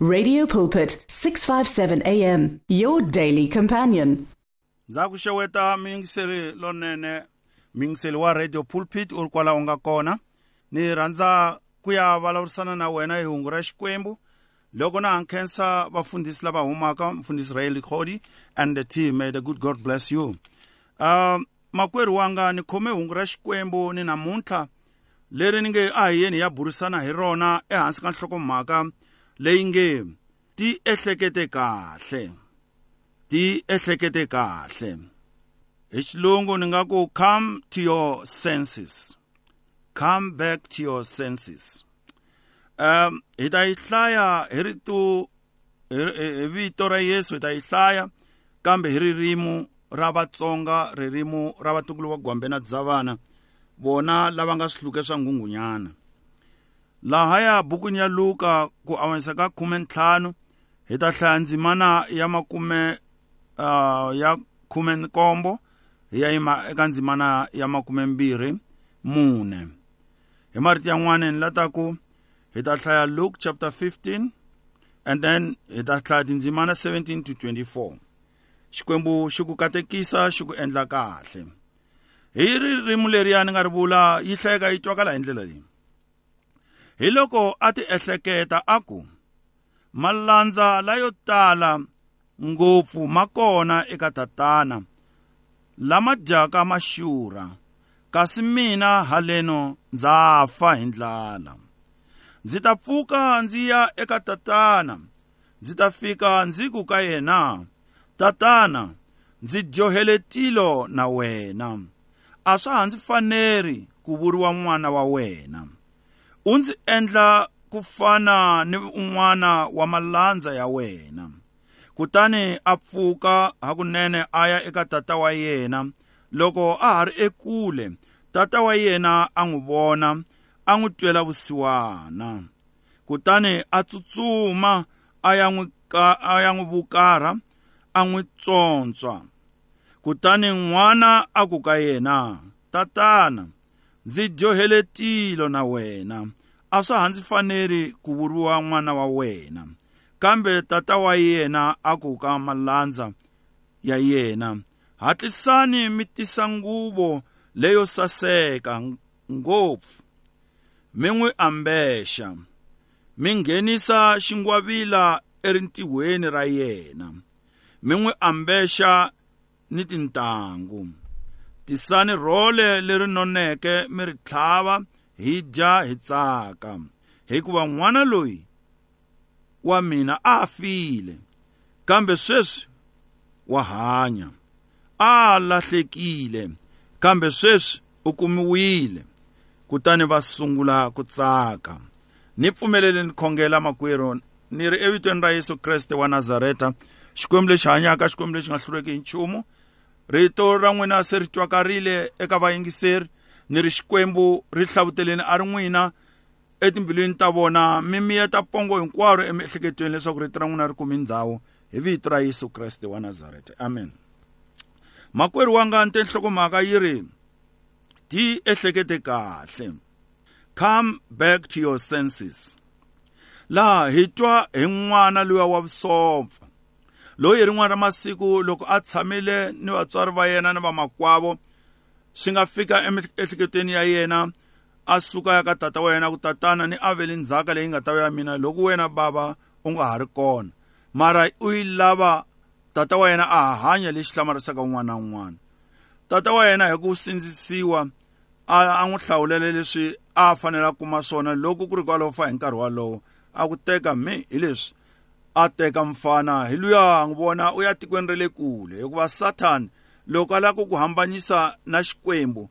Radio Pulpit 657 AM your daily companion Ndza ku xeweta mingiseri lonene mingiseli wa Radio Pulpit u ri kwala u nga kona ni rhandza ku ya vulavurisana na wena hi hungu ra xikwembu loko na hankhensa vafundhisi lava humaka mfundhisi Raeli Khodi and the team may the good God bless you um makwerhu wanga ni khome hungu ra xikwembu ni namuntlha leri ni nge a hi yeni ya burisana hi rona ehansi ka nhlokomhaka leyi nge ti ehlekete kahle ti ehlekete kahle hi xilungu ni nga ku come to your senses come back to your senses um hi ta yi hlaya hi ritu hi eh, eh, vito ra yesu hi ta yi hlaya kambe hi ririmi ra vatsonga ririmi ra vatukulu va gwambe na dzavana vona lava nga swihluke swa nghunghunyana lahaya bukwini ya luka ku awanyisa ka 15 hi ta hlaya ndzimana ya makume uh, ya khume nkombo hi ya yima eka ndzimana ya makume mbirhi mune hi marito yan'wana ni la ta ku hi ta hlaya luke chapter 15 and then hi ta hlaya tindzimana 17 to 24 xikwembu xi ku katekisa xi ku endla kahle hi ririmi leriya ni nga ri vula yi hlayeka yi twakala hi ndlela leyi hi loko a ti ehleketa a ku malandza layo tala ngopfu ma kona eka tatana lama dyaka maxurha kasi mina haleno ndza fa hi ndlala ndzi ta pfuka ndzi ya eka tatana ndzi ta fika ndzi ku ka yena tatana ndzi dyohele tilo na wena a swa ha ndzi faneri ku vuriwa n'wana wa wena u ndzi endla ku fana ni un'wana wa malandza ya wena kutani a pfuka hakunene a ya eka tata wa yena loko a ha ri ekule tata wa yena a n'wi vona a n'wi twela vusiwana kutani a tsutsuma a ya n'wi a ya n'wi vukarha a n'wi tsontswa kutani n'wana a ku ka yena tatana ndzi joheletile na wena a swa ha ndzi faneri ku vuriwa n'wana wa wena kambe tata wa yena a ku ka malandza ya yena hatlisani mi tisa nguvo leyo saseka ngopfu mi n'wi ambexa mi nghenisa xingwavila erintiwweni ra yena mi n'wi ambexa ni tintangu tisani rhole leri noneke mi ri tlhava hi dya hi tsaka hikuva n'wana loyi wa mina a file kambe sweswi wa hanya a lahlekile kambe sweswi u kumiwile kutani va sungula ku tsaka ni pfumelele ni khongela makwerhu ni ri evitweni ra yesu kreste wa nazareta xikwembu lexi hanyaka xikwembu lexi nga hlureki hi nchumu rito ra n'wina se ri twakarile eka vayingiseri ni ri xikwembu ri hlavuteleni a ri n'wina etimbilwini ta vona mimiya ta pongo hinkwaro emiehleketweni leswaku rito ra n'wina ri kumi ndhawu hi vito ra yesu kreste wa nazareta amen makwerhu wanga ni tinhlokomhaka yi ri ti ehlekete kahle come back to your senses laha hi twa hi n'wana luya wa vusopfa loyi hi rin'wana ra masiku loko a tshamile ni vatswari va yena ni vamakwavo swi nga fika emiehleketweni ya yena a suka ya ka tata wa yena ku tatana ni aveli ndzhaka leyi nga ta ya mina loko wena bava u nga ha ri kona mara u yi lava tata wa yena a hanya lexi hlamarisaka un'wana na un'wana tata wa yena hi ku sindzisiwa a n'wi hlawulela leswi a fanele a kuma swona loko ku ri kwalowo fa hi nkarhi walowo a ku teka me hi leswi ateka mfana hiluya ngibona uyatikweni rale kule hikuva sathana loko a lava ku ku hambanyisa na xikwembu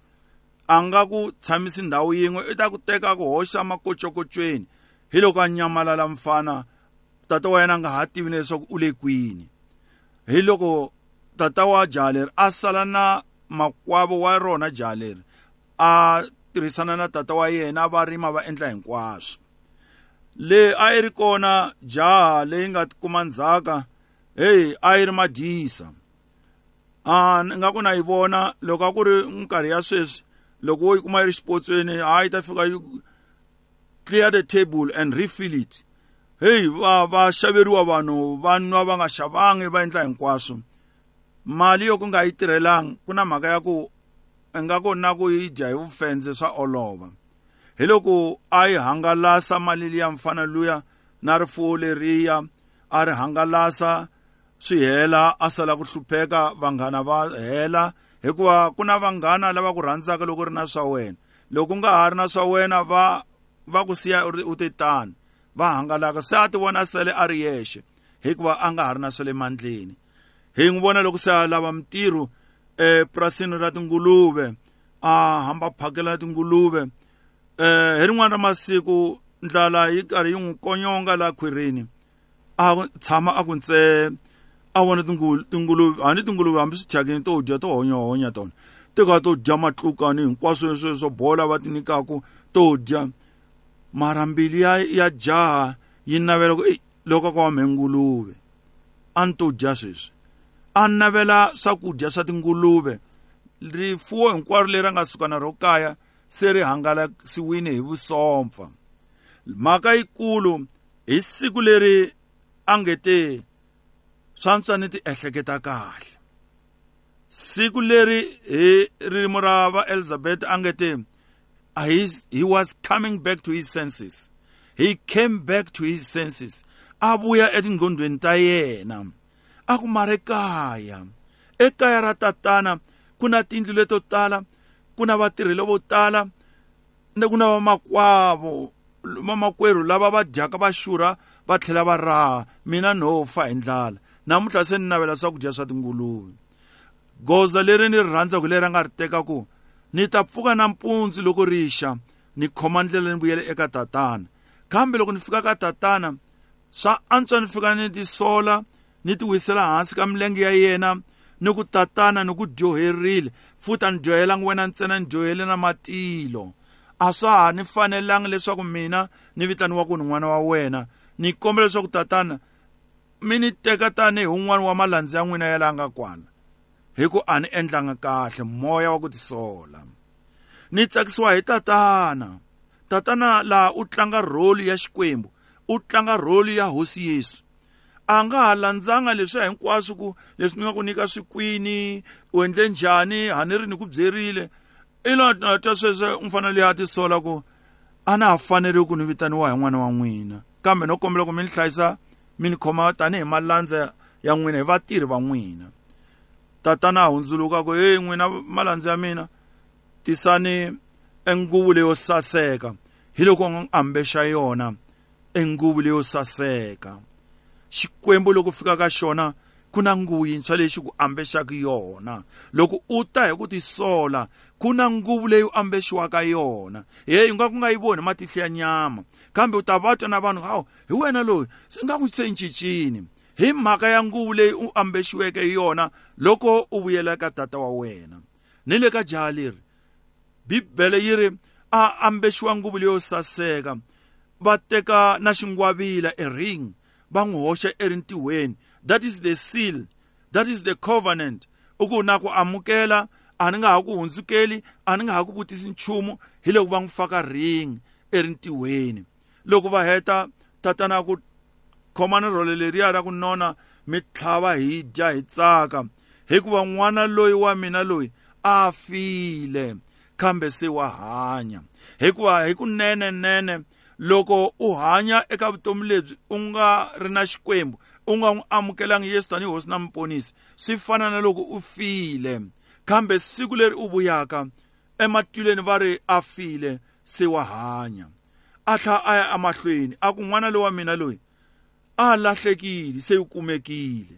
a nga ku tshamisi ndhawu yin'we i ta ku teka ku hoxa makocokoцweni hi loko a nyamalala mfana tata wa yena a nga ha tivi na leswaku u le kwini hi loko tata wa jaha leri a sala na makwavo wa rona jaha leri a tirhisana na tata wa yena va rima va endla hinkwaswo le a yi ri kona jaha leyi nga kuma ndzhaka heyi a yi ri madisa a nga ku na yi vona loko a ku ri nkarhi ya sweswi loko wo yi kuma yi ri xipotsweni a yi ta fika yi clear the table and refill it heyi va va xaveriwa vanhu va nwa va nga xavangi va endla hinkwaswo mali yo ku nga yi tirhelangi ku na mhaka ya ku ingaku na ku yi dya hi vufenze swa olova hi loko a yi hangalasa mali liya mfana luya na rifuwo leriya a ri hangalasa swi hela a sala ku hlupheka vanghana va hela hikuva ku na vanghana lava ku rhandzaka loko ri na swa wena loko nga ha ri na swa wena va va ku siya u te tani va hangalaka se a ti vona sele a ri yexe hikuva a nga ha ri na swa le mandleni hi n'wi vona loko se a lava mitirho epurasini ra tinguluve a hamba phakela tinguluve eh hi rin'wana ra masiku ndlala yi karhi yi n'wi konyonga la khwirini a tshama a ku ntse a vona tingulu tinguluve a ni tinguluve hambi swi thyakini to dya to honyahonya tona ti kha to dya matlukani hinkwaswo leswi swo bola va ti nyikaku to dya mara mbili ya ya jaha yi navela ku loko ka wa mhenguluve a ni to dya sweswi a navela swakudya swa tinguluve rifuwo hinkwaro leri a nga suka na ro kaya se ri hangalasiwile hi vusompfa mhaka yikulu hi siku leri a nge te swantswa ni tiehleketa kahle siku leri hi ririmo ra va elizabeth a nge te he was coming back to his senses he came back to his senses a vuya etingqondweni ta yena a ku mare kaya ekaya ra tatana ku na tiyindlu leto tala ku na vatirhi lavo tala na ku na vamakwavo vamakwerhu lava va dyaka va xurha va tlhela va raha mina no fa hi ndlala namuntlha se ni navela swakudya swa tinguluve goza leri ni ri rhandzaku leri a nga ri tekaku ni ta pfuka nampundzu loko rixa ni khoma ndlela ni vuyela eka tatana kambe loko ni fika ka tatana swa antswa ni fika ni tisola ni ti wisela hansi ka milenge ya yena ni ku tatana ni ku dyoherile futhi a ni dyohelangi wena ntsena ni dyohele na matilo a swa ha ni fanelangi leswaku mina ni vitaniwaku ni n'wana wa wena ni kombela leswaku tatana mi ni teka tanihi un'wana wa malandzi ya n'wina ya laha nga kwana hi ku a ni endlanga kahle moya wa ku tisola ni tsakisiwa hi tatana tatana laha u tlanga rholi ya xikwembu u tlanga rholi ya hosi yesu a nga ha landzanga leswi hinkwaswo ku leswi ni nga ku nyika swikwini u endle njhani a ni ri ni ku byerile i lona twa sweswe mfana leyi a tisola ku a na ha fanele ku ni vitaniwa hi n'wana wa n'wina kambe no kombela ku mi ni hlayisa mi ni khoma tanihi malandza ya n'wina hi vatirhi va n'wina tatana a hundzuluka ku heyi n'wina malandza ya mina tisani enguvu leyo saseka hi loko a ambexa yona enguvu leyo saseka xikwembu loko fika ka xona ku na nguvu yintshwa lexi ku ambexaka yona loko u ta hi ku tisola ku na nguvu leyi u ambexiwaka yona heyi u nga ku nga yi voni matihlo ya nyama kambe u ta va twa na vanhu hawu hi wena loyi swi nga ku se cincini hi mhaka ya nguvu leyi u ambexiweke yona loko u vuyela ka tata wa wena ni le ka jaha leri bibele yi ri a ambexiwa nguvu leyo saseka va teka na xingwavila e ring banguhoshe erintiweni that is the seal that is the covenant uku na ku amukela ani nga ha ku hundzukeli ani nga ha ku vutisi nchumu hi loko va n'wi faka ring erintiweni loko va heta tatana ku khoma ni role leriya ra ku nona mi tlhava hi dya hi tsaka hikuva n'wana loyi wa mina loyi a file kambe se wa hanya hikuva hi kunenenene loko u hanya eka vutomi lebyi u nga ri na xikwembu u nga n'wi amukelangi yesu tanihi hosi na muponisi swi fana na loko u file kambe siku leri u vuyaka ematwileni va ri a file se wa hanya a tlha a ya emahlweni a ku n'wana lowa mina loyi a lahlekile se u kumekile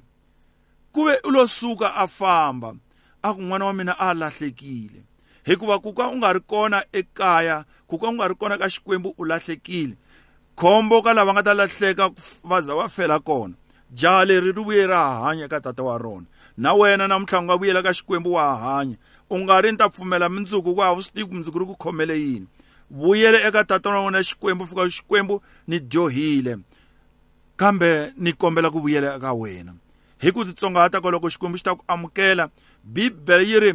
ku ve u lo suka a famba a ku n'wana wa mina a lahlekile hikuva ku ka u nga ri kona ekaya ku ka u nga ri kona ka xikwembu u lahlekile khombo ka lava nga ta lahleka va za va fela kona jaha leri ri vuye ra hanya ka tata wa rona na wena namuntlha u nga vuyela ka xikwembu wa hanya u nga ri ni ta pfumela mindzuku ku hava swi tivi ku mindzuku ri ku khomele yini vuyele eka tata wa wena xikwembu fika xikwembu ni dyohile kambe ni kombela ku vuyela eka wena hi ku titsongahata ka loko xikwembu xi ta ku amukela bibele yi ri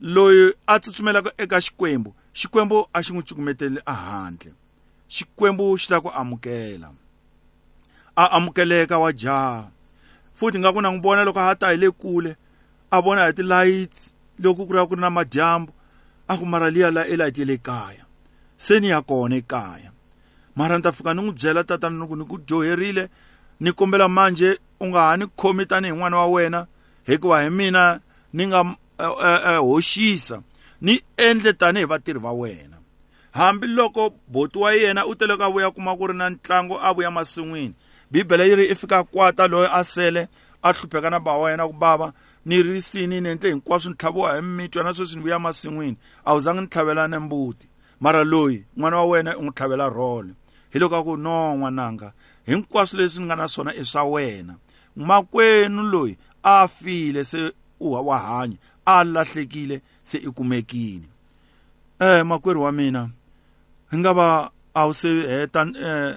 loyi a tsutsumelaka eka xikwembu xikwembu a xi n'wi cukumeteli ehandle xikwembu xi ta ku amukela a amukeleka wa jaha futhi nga ku na n'wi vona loko a ta hi le kule a vona hi ti-lights loko ku ri ku ri na madyambu a ku mara liya la elight ya le kaya se ni ya kona ekaya mara ni ta fika ni n'wi byela tatana ni ku ni ku dyoherile ni kombela manje u nga ha ni khomi tanihi n'wana wa wena hikuva hi mina ni nga E, e, e, hoxisa ni endle tanihi vatirhi va wena hambiloko boti wa yena u tele ka vuya kuma ku ri na ntlangu a vuya masin'wini bibele yi ri i fika kwata loyi a sele a hlupheka na bava wa yena ku bava ni risini ni endle hinkwaswo ni tlhaviwa hi mitwa na sweswi ni vuya masin'wini a wu zangi ni tlhavela na mbuti mara loyi n'wana wa wena u n'wi tlhavela rhole hi loko a ku no n'wananga hinkwaswo leswi ni nga na swona i swa wena makwenu loyi a file se u wa hanya alahlekile se ikumekile eh makwerhu wa mina ngava a wu se heta eh,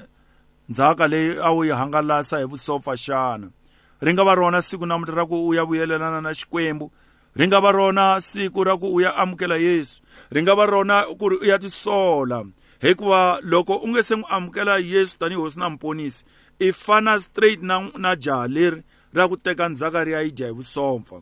ndzhaka leyi a wu yi hangalasa hi vusofa xana ri nga va rona siku namuti ra ku u ya vuyelelana na xikwembu ri nga va rona siku ra ku u ya amukela yesu ri nga va rona ku ri u ya tisola hikuva loko u nge se n'wi amukela yesu tanihi hosi na muponisi i fana straight na, na jaha leri ra ku teka ndzhaka ri ya yi dya hi vusompfa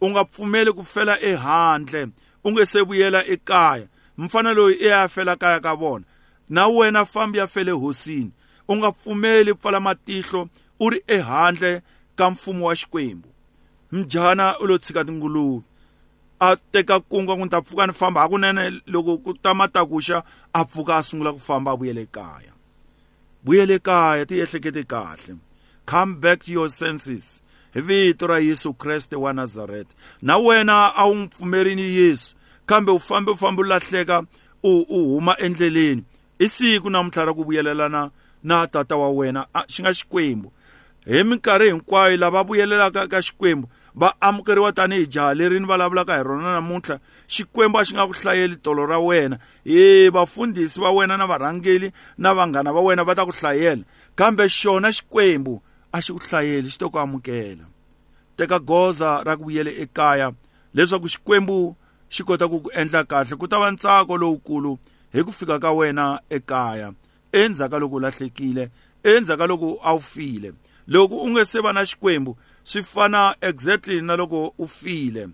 ungapfumeli ku fela ehandle u nge se vuyela ekaya mfana loyi e ya fela kaya ka vona na wena fambi ya fele hosini u nga pfumeli pfala matihlo u ri ehandle ka mfumo wa xikwembu mjana u lo tshika tinguluve a teka kunga ku ta pfuka ni famba hakunene loko ku ta matakuxa a pfuka a sungula ku famba a vuyele kaya vuyele kaya ti ehlekete kahle come back to your senses hi vito ra Yesu Kriste wa Nazareth na wena a wu mpfumerini Yesu kambe u fambe u fambe u lahleka u u huma endleleni i siku namuntlha ra ku vuyelelana na tata wa wena xi nga xikwembu hi minkarhi hinkwayo lava vuyelelaka ka xikwembu va amukeriwa tanihi jaha leri ni vulavulaka hi rona namuntlha xikwembu a xi nga ku hlayeli tolo ra wena e vafundhisi va wena na varhangeli na vanghana va wena va ta ku hlayela kambe xona xikwembu a xi ku hlayeli xi to ku amukela teka goza ra ku vuyele ekaya leswaku xikwembu xi kota ku ku endla kahle ku ta va ntsako lowukulu hi ku fika ka wena ekaya endzhaku ka loko u lahlekile endzhaku ka loko a wu file loko u nge se va na xikwembu swi fana exactly na loko u file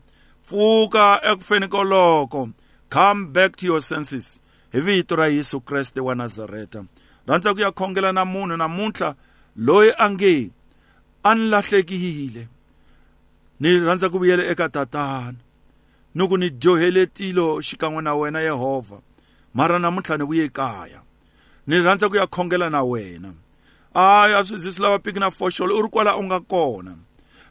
pfuka eku feni koloko come back to your senses hi vito ra Yesu Kriste wa Nazareta rhandza ku ya khongela na munhu namuntlha loyi a nge a ni lahlekile ni rhandza ku vuyela eka tatana ni ku ni dyohele tilo xikan'we na wena yehovha mara namuntlha ni vuye kaya ni rhandza ku ya khongela na wena ayi a swi zi swi lava piki na foxolo u ri kwala u nga kona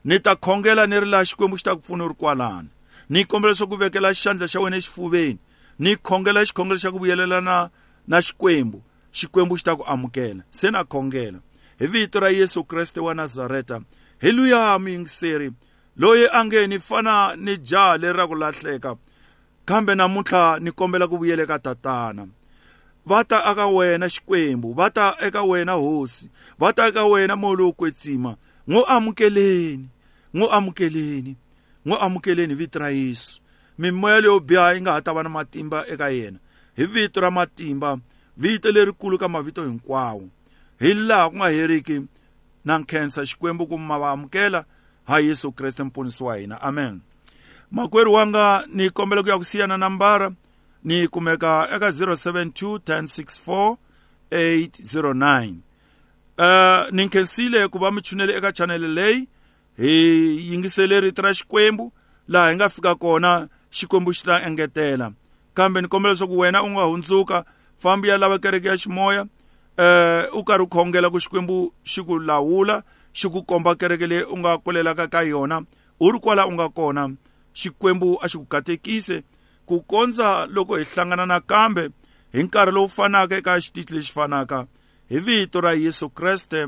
ni ta khongela ni ri laha xikwembu xi ta ku pfuna u ri kwalani ni kombela swa ku vekela xandla xa wena exifuveni ni khongela xikhongelo xa ku vuyelela na na xikwembu xikwembu xi ta ku amukela se na khongela hi vito ra Yesu Kriste wa Nazareta hi luya mingiseri loyi ange ni fana ni jaha leri ra ku lahleka kambe namuntlha ni kombela ku vuyela ka tatana va ta eka wena xikwembu va ta eka wena hosi va ta eka wena molo kwetsima n'wi amukeleni n'wi amukeleni n'wi amukeleni vito ra yesu mimoya leyo biha yi nga ha ta va na matimba eka yena hi vito ra matimba vito lerikulu ka mavito hinkwawo hi laha ku nga heriki na nkhensa xikwembu ku ma va amukela ha yesu kreste mponisi wa hina amen makwerhu wanga ni kombela ku ya ku siyana nambara ni kumeka eka 072 1064 809 Uh, ni nkensile ku va mi chunele eka chanele leyi hi yingisele rito ra xikwembu laha hi nga fika kona xikwembu xi ta engetela kambe ni kombela leswaku wena u nga hundzuka fambi ya lava kereke ya ximoya eh u karhi u khongela ku xikwembu xi ku lawula xi ku komba kereke leyi u nga kulelaka ka yona u ri kwala u nga kona xikwembu a xi ku katekise ku kondza loko hi hlangana nakambe hi nkarhi lowu fanaka eka xitichi lexi fanaka hi vito ra yesu kreste